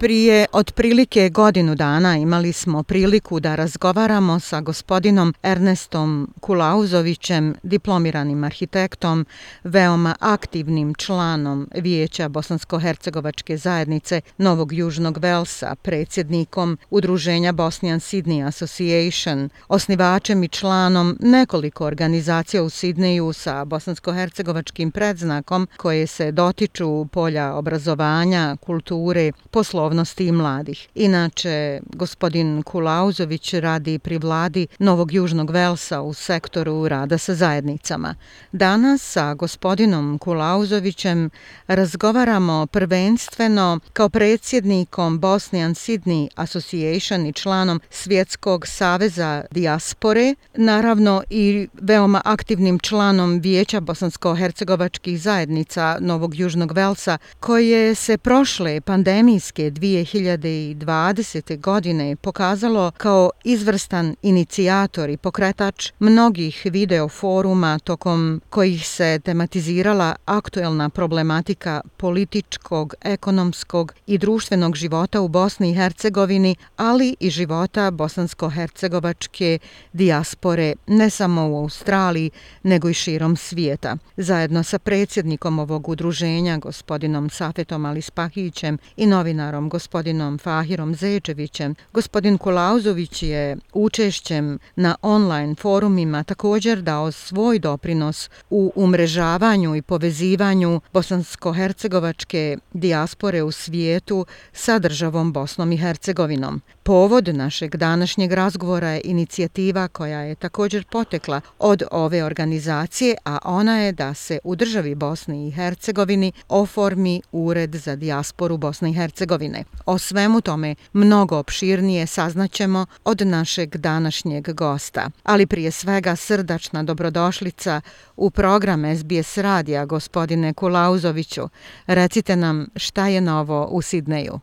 Prije otprilike godinu dana imali smo priliku da razgovaramo sa gospodinom Ernestom Kulauzovićem, diplomiranim arhitektom, veoma aktivnim članom Vijeća Bosansko-Hercegovačke zajednice Novog Južnog Velsa, predsjednikom Udruženja Bosnian Sydney Association, osnivačem i članom nekoliko organizacija u Sidneju sa bosansko-hercegovačkim predznakom koje se dotiču polja obrazovanja, kulture, poslovanja, duhovnosti i mladih. Inače, gospodin Kulauzović radi pri vladi Novog Južnog Velsa u sektoru rada sa zajednicama. Danas sa gospodinom Kulauzovićem razgovaramo prvenstveno kao predsjednikom Bosnian Sydney Association i članom Svjetskog saveza dijaspore, naravno i veoma aktivnim članom Vijeća bosansko-hercegovačkih zajednica Novog Južnog Velsa, koje se prošle pandemijske 2020. godine pokazalo kao izvrstan inicijator i pokretač mnogih video foruma tokom kojih se tematizirala aktuelna problematika političkog, ekonomskog i društvenog života u Bosni i Hercegovini, ali i života bosansko-hercegovačke dijaspore ne samo u Australiji, nego i širom svijeta. Zajedno sa predsjednikom ovog udruženja, gospodinom Safetom Alispahićem i novinarom gospodinom Fahirom Zečevićem. Gospodin Kulauzović je učešćem na online forumima također dao svoj doprinos u umrežavanju i povezivanju bosansko-hercegovačke dijaspore u svijetu sa državom Bosnom i Hercegovinom. Povod našeg današnjeg razgovora je inicijativa koja je također potekla od ove organizacije, a ona je da se u državi Bosni i Hercegovini oformi Ured za dijasporu Bosne i Hercegovine strane. O svemu tome mnogo opširnije saznaćemo od našeg današnjeg gosta. Ali prije svega srdačna dobrodošlica u program SBS radija gospodine Kulauzoviću. Recite nam šta je novo u Sidneju.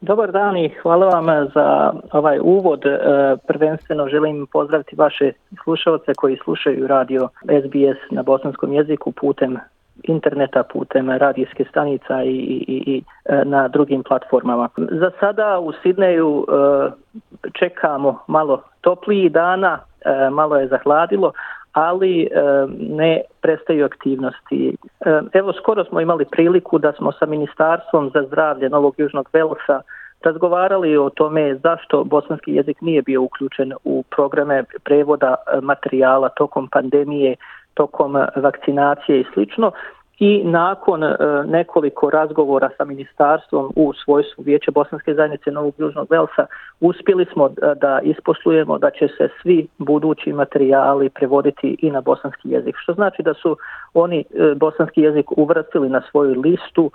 Dobar dan i hvala vam za ovaj uvod. E, prvenstveno želim pozdraviti vaše slušalce koji slušaju radio SBS na bosanskom jeziku putem interneta putem radijske stanica i, i, i e, na drugim platformama. Za sada u Sidneju e, čekamo malo topliji dana, e, malo je zahladilo, ali e, ne prestaju aktivnosti. E, evo, skoro smo imali priliku da smo sa Ministarstvom za zdravlje Novog Južnog Velsa razgovarali o tome zašto bosanski jezik nije bio uključen u programe prevoda materijala tokom pandemije tokom eh, vakcinacije i slično i nakon e, nekoliko razgovora sa ministarstvom u svojstvu Vijeća Bosanske zajednice Novog Južnog Velsa uspjeli smo da, da isposlujemo da će se svi budući materijali prevoditi i na bosanski jezik. Što znači da su oni e, bosanski jezik uvrstili na svoju listu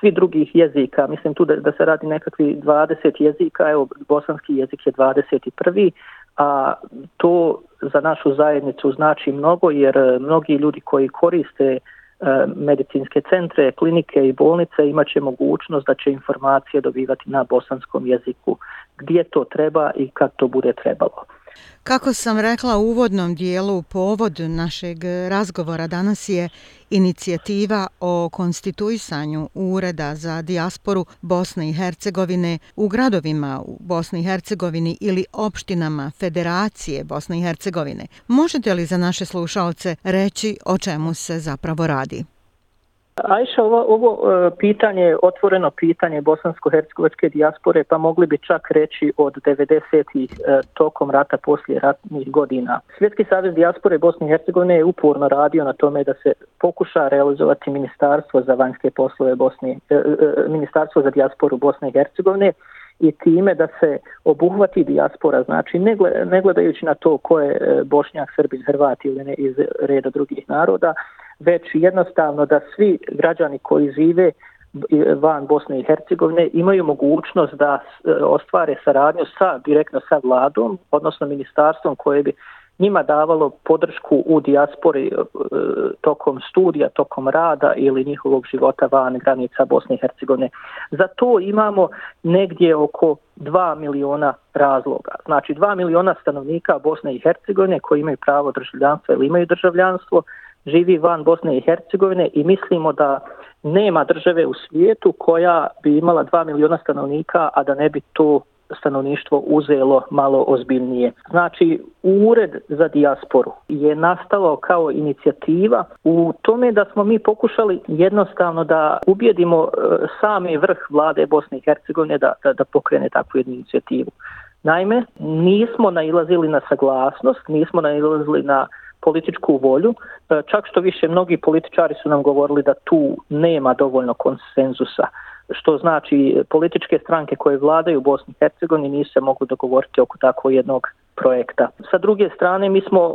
svi drugih jezika. Mislim tu da, da se radi nekakvi 20 jezika, evo bosanski jezik je 21 a to za našu zajednicu znači mnogo jer e, mnogi ljudi koji koriste e, medicinske centre, klinike i bolnice imaće mogućnost da će informacije dobivati na bosanskom jeziku gdje to treba i kad to bude trebalo. Kako sam rekla u uvodnom dijelu, povod našeg razgovora danas je inicijativa o konstituisanju Ureda za dijasporu Bosne i Hercegovine u gradovima u Bosni i Hercegovini ili opštinama Federacije Bosne i Hercegovine. Možete li za naše slušalce reći o čemu se zapravo radi? Ajša, ovo, ovo e, pitanje je otvoreno pitanje bosansko-hercegovačke dijaspore, pa mogli bi čak reći od 90-ih e, tokom rata poslije ratnih godina. Svjetski savez dijaspore Bosne i Hercegovine je uporno radio na tome da se pokuša realizovati ministarstvo za vanjske poslove Bosne, e, ministarstvo za dijasporu Bosne i Hercegovine i time da se obuhvati dijaspora, znači ne gledajući na to ko je Bošnjak, Srbin, Hrvat ili ne iz reda drugih naroda, već jednostavno da svi građani koji žive van Bosne i Hercegovine imaju mogućnost da e, ostvare saradnju sa direktno sa vladom, odnosno ministarstvom koje bi njima davalo podršku u dijaspori e, tokom studija, tokom rada ili njihovog života van granica Bosne i Hercegovine. Za to imamo negdje oko 2 miliona razloga. Znači 2 miliona stanovnika Bosne i Hercegovine koji imaju pravo državljanstva ili imaju državljanstvo, živi van Bosne i Hercegovine i mislimo da nema države u svijetu koja bi imala 2 miliona stanovnika, a da ne bi to stanovništvo uzelo malo ozbiljnije. Znači, Ured za dijasporu je nastalo kao inicijativa u tome da smo mi pokušali jednostavno da ubijedimo e, sami vrh vlade Bosne i Hercegovine da, da, da pokrene takvu jednu inicijativu. Naime, nismo nailazili na saglasnost, nismo nailazili na političku volju, e, čak što više mnogi političari su nam govorili da tu nema dovoljno konsenzusa što znači političke stranke koje vladaju u Bosni i Hercegovini nisu se mogu dogovoriti oko tako jednog projekta. Sa druge strane, mi smo e,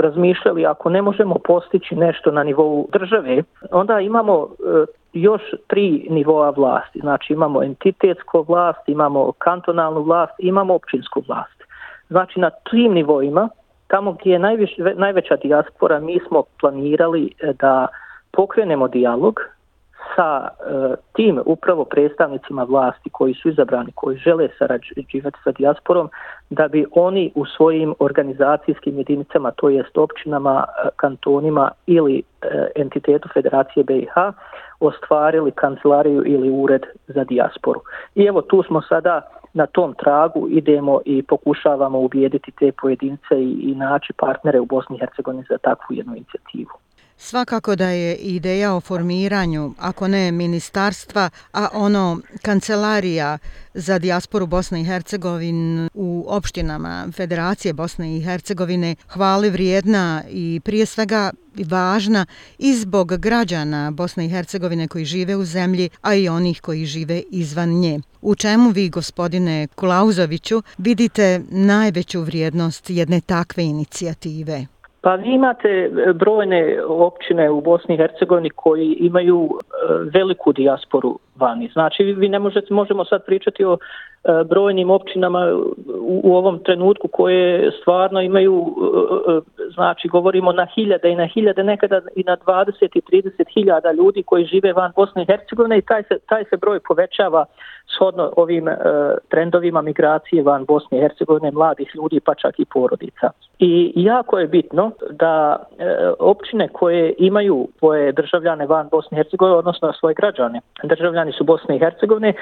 razmišljali ako ne možemo postići nešto na nivou države, onda imamo e, još tri nivoa vlasti. Znači imamo entitetsko vlast, imamo kantonalnu vlast, imamo općinsku vlast. Znači na tim nivoima, tamo gdje je najviš, najveća dijaspora, mi smo planirali e, da pokrenemo dijalog sa e, tim upravo predstavnicima vlasti koji su izabrani, koji žele sarađivati sa dijasporom, da bi oni u svojim organizacijskim jedinicama, to jest općinama, e, kantonima ili e, entitetu Federacije BiH, ostvarili kancelariju ili ured za dijasporu. I evo tu smo sada na tom tragu idemo i pokušavamo ubijediti te pojedince i, i naći partnere u Bosni i Hercegovini za takvu jednu inicijativu. Svakako da je ideja o formiranju, ako ne ministarstva, a ono kancelarija za dijasporu Bosne i Hercegovine u opštinama Federacije Bosne i Hercegovine hvali vrijedna i prije svega važna i zbog građana Bosne i Hercegovine koji žive u zemlji, a i onih koji žive izvan nje. U čemu vi, gospodine Kulauzoviću, vidite najveću vrijednost jedne takve inicijative? Pa vi imate e, brojne općine u Bosni i Hercegovini koji imaju e, veliku dijasporu vani. Znači vi ne možete, možemo sad pričati o e, brojnim općinama u, u ovom trenutku koje stvarno imaju, znači govorimo na hiljade i na hiljade, nekada i na 20 i 30 hiljada ljudi koji žive van Bosne i Hercegovine i taj se, taj se broj povećava shodno ovim trendovima migracije van Bosne i Hercegovine, mladih ljudi pa čak i porodica. I jako je bitno da e, općine koje imaju svoje državljane van Bosne i Hercegovine, odnosno svoje građane, državljani su Bosne i Hercegovine, e,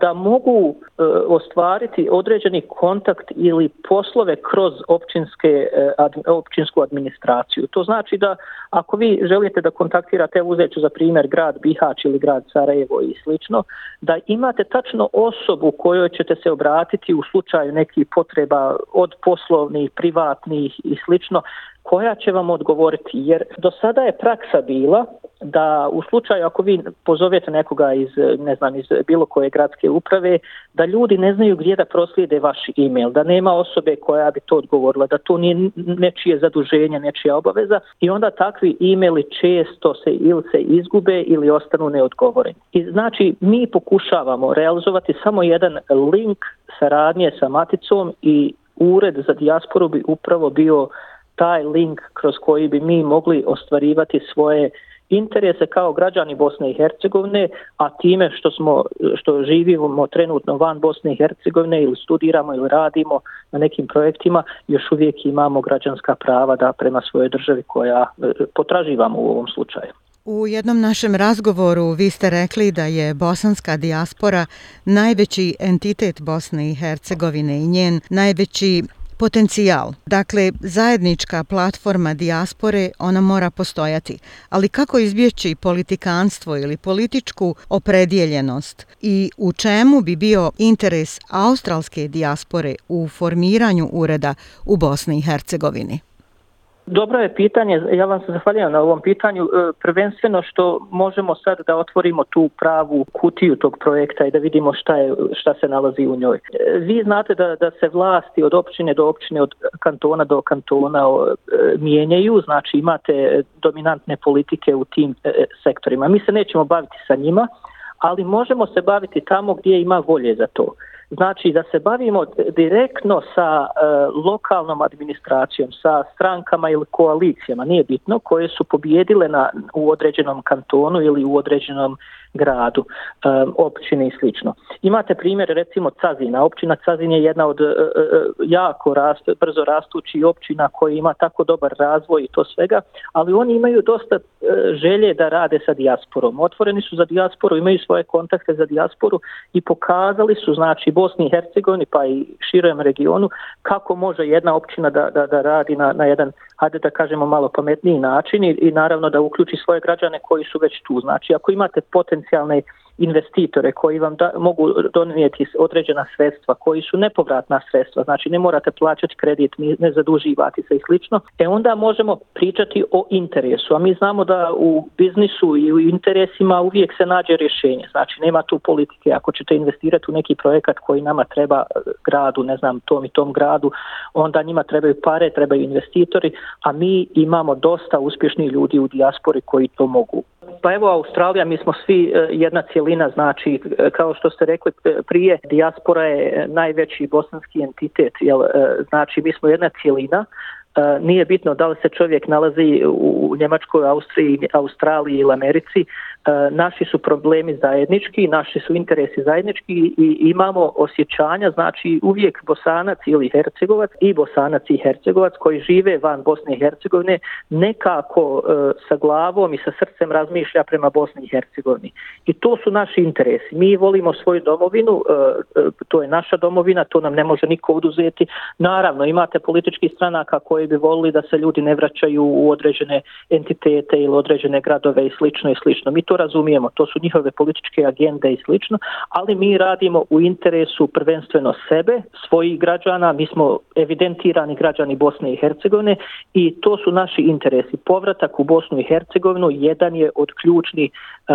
da mogu e, ostvariti određeni kontakt ili poslove kroz općinske, e, ad, općinsku administraciju. To znači da ako vi želite da kontaktirate, uzeću za primjer grad Bihać ili grad Sarajevo i slično, da imate tačno osobu kojoj ćete se obratiti u slučaju nekih potreba od poslovnih, privatnih i slično, koja će vam odgovoriti, jer do sada je praksa bila da u slučaju ako vi pozovete nekoga iz, ne znam, iz bilo koje gradske uprave, da ljudi ne znaju gdje da proslijede vaš e-mail, da nema osobe koja bi to odgovorila, da to nije nečije zaduženje, nečija obaveza i onda takvi e-maili često se ili se izgube ili ostanu neodgovoreni. I znači mi pokušavamo realizovati samo jedan link saradnje sa maticom i ured za dijasporu bi upravo bio taj link kroz koji bi mi mogli ostvarivati svoje interese kao građani Bosne i Hercegovine, a time što smo što živimo trenutno van Bosne i Hercegovine ili studiramo ili radimo na nekim projektima, još uvijek imamo građanska prava da prema svojoj državi koja e, potraživamo u ovom slučaju. U jednom našem razgovoru vi ste rekli da je bosanska dijaspora najveći entitet Bosne i Hercegovine i njen najveći potencijal. Dakle, zajednička platforma dijaspore, ona mora postojati. Ali kako izbjeći politikanstvo ili političku opredjeljenost i u čemu bi bio interes australske dijaspore u formiranju ureda u Bosni i Hercegovini? Dobro je pitanje, ja vam se zahvaljujem na ovom pitanju, e, prvenstveno što možemo sad da otvorimo tu pravu kutiju tog projekta i da vidimo šta, je, šta se nalazi u njoj. E, vi znate da, da se vlasti od općine do općine, od kantona do kantona e, mijenjaju, znači imate dominantne politike u tim sektorima. Mi se nećemo baviti sa njima, ali možemo se baviti tamo gdje ima volje za to znači da se bavimo direktno sa e, lokalnom administracijom, sa strankama ili koalicijama, nije bitno, koje su pobjedile na, u određenom kantonu ili u određenom gradu, općine i slično. Imate primjer recimo Cazina. Općina Cazin je jedna od e, e, e, jako rast, brzo rastući općina koja ima tako dobar razvoj i to svega, ali oni imaju dosta želje da rade sa dijasporom. Otvoreni su za dijasporu, imaju svoje kontakte za dijasporu i pokazali su znači Bosni i Hercegovini pa i širem regionu kako može jedna općina da, da, da radi na, na jedan hajde da kažemo malo pametniji način i, i naravno da uključi svoje građane koji su već tu. Znači ako imate potencijalne investitore koji vam da, mogu donijeti određena sredstva koji su nepovratna sredstva, znači ne morate plaćati kredit, ne zaduživati se i slično, e onda možemo pričati o interesu, a mi znamo da u biznisu i u interesima uvijek se nađe rješenje, znači nema tu politike, ako ćete investirati u neki projekat koji nama treba e, gradu, ne znam, tom i tom gradu, onda njima trebaju pare, trebaju investitori, a mi imamo dosta uspješnih ljudi u dijaspori koji to mogu Pa evo Australija, mi smo svi e, jedna cijelina, znači e, kao što ste rekli e, prije, dijaspora je najveći bosanski entitet, jel, znači mi smo jedna cijelina, E, nije bitno da li se čovjek nalazi u Njemačkoj, Austriji, Australiji ili Americi, e, naši su problemi zajednički, naši su interesi zajednički i imamo osjećanja, znači uvijek Bosanac ili Hercegovac i Bosanac i Hercegovac koji žive van Bosne i Hercegovine nekako e, sa glavom i sa srcem razmišlja prema Bosni i Hercegovini. I to su naši interesi. Mi volimo svoju domovinu, to je naša domovina, to nam ne može niko oduzeti. Naravno, imate politički stranaka koje bi volili da se ljudi ne vraćaju u određene entitete ili određene gradove i slično i slično. Mi to razumijemo, to su njihove političke agende i slično, ali mi radimo u interesu prvenstveno sebe, svojih građana, mi smo evidentirani građani Bosne i Hercegovine i to su naši interesi. Povratak u Bosnu i Hercegovinu jedan je od ključnih e,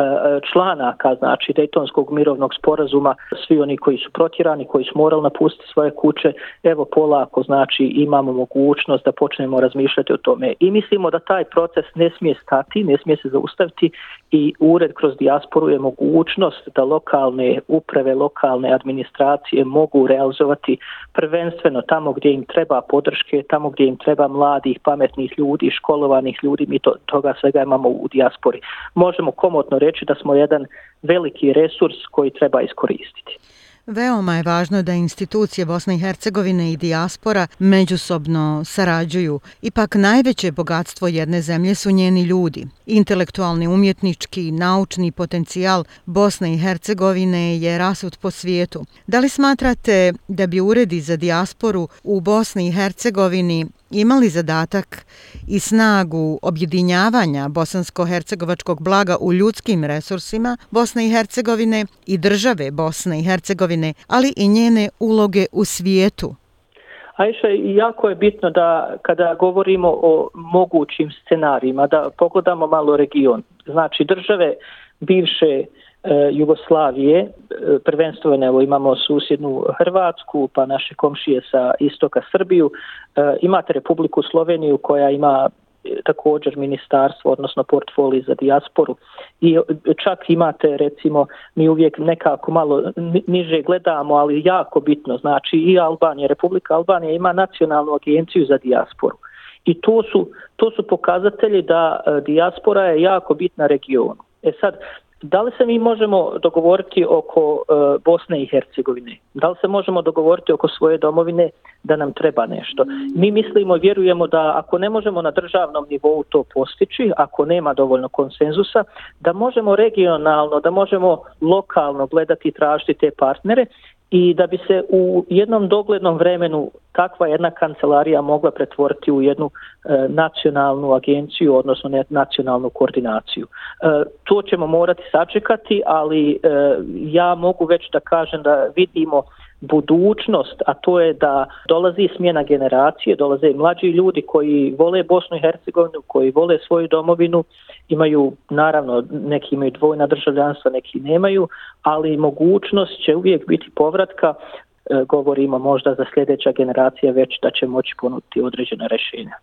članaka, znači Dejtonskog mirovnog sporazuma, svi oni koji su protjerani, koji su morali napustiti svoje kuće, evo polako, znači imamo mogućnost da počnemo razmišljati o tome. I mislimo da taj proces ne smije stati, ne smije se zaustaviti i ured kroz dijasporu je mogućnost da lokalne uprave, lokalne administracije mogu realizovati prvenstveno tamo gdje im treba podrške, tamo gdje im treba mladih, pametnih ljudi, školovanih ljudi, mi to, toga svega imamo u dijaspori. Možemo komotno reći da smo jedan veliki resurs koji treba iskoristiti. Veoma je važno da institucije Bosne i Hercegovine i dijaspora međusobno sarađuju. Ipak najveće bogatstvo jedne zemlje su njeni ljudi. Intelektualni, umjetnički, naučni potencijal Bosne i Hercegovine je rasut po svijetu. Da li smatrate da bi uredi za dijasporu u Bosni i Hercegovini imali zadatak i snagu objedinjavanja bosansko-hercegovačkog blaga u ljudskim resursima Bosne i Hercegovine i države Bosne i Hercegovine, ali i njene uloge u svijetu? Ajša, jako je bitno da kada govorimo o mogućim scenarijima, da pogledamo malo region. Znači, države bivše E, Jugoslavije, e, prvenstveno evo imamo susjednu Hrvatsku, pa naše komšije sa istoka Srbiju, e, imate Republiku Sloveniju koja ima također ministarstvo, odnosno portfolio za dijasporu. I čak imate recimo, mi uvijek nekako malo niže gledamo, ali jako bitno, znači i Albanija, Republika Albanija ima nacionalnu agenciju za dijasporu. I to su, to su pokazatelji da dijaspora je jako bitna regionu. E sad, Da li se mi možemo dogovoriti oko e, Bosne i Hercegovine? Da li se možemo dogovoriti oko svoje domovine da nam treba nešto? Mi mislimo vjerujemo da ako ne možemo na državnom nivou to postići, ako nema dovoljno konsenzusa, da možemo regionalno, da možemo lokalno gledati i tražiti te partnere i da bi se u jednom doglednom vremenu takva jedna kancelarija mogla pretvoriti u jednu e, nacionalnu agenciju, odnosno ne, nacionalnu koordinaciju. E, to ćemo morati sačekati, ali e, ja mogu već da kažem da vidimo budućnost, a to je da dolazi smjena generacije, dolaze mlađi ljudi koji vole Bosnu i Hercegovinu, koji vole svoju domovinu, imaju, naravno, neki imaju dvojna državljanstva, neki nemaju, ali mogućnost će uvijek biti povratka, E, govorimo možda za sljedeća generacija već da će moći ponuditi određene rešenja.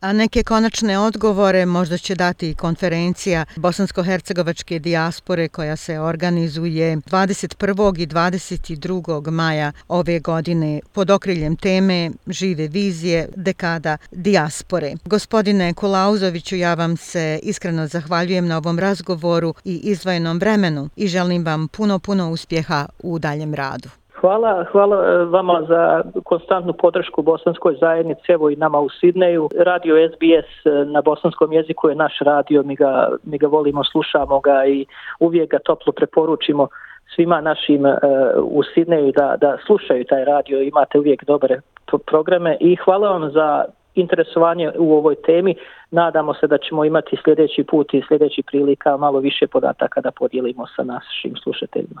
A neke konačne odgovore možda će dati i konferencija Bosansko-Hercegovačke dijaspore koja se organizuje 21. i 22. maja ove godine pod okriljem teme Žive vizije dekada dijaspore. Gospodine Kulauzoviću, ja vam se iskreno zahvaljujem na ovom razgovoru i izvojenom vremenu i želim vam puno, puno uspjeha u daljem radu. Hvala, hvala e, vama za konstantnu podršku bosanskoj zajednici, evo i nama u Sidneju. Radio SBS e, na bosanskom jeziku je naš radio, mi ga, mi ga volimo, slušamo ga i uvijek ga toplo preporučimo svima našim uh, u Sidneju da, da slušaju taj radio, imate uvijek dobre programe i hvala vam za interesovanje u ovoj temi. Nadamo se da ćemo imati sljedeći put i sljedeći prilika malo više podataka da podijelimo sa našim slušateljima.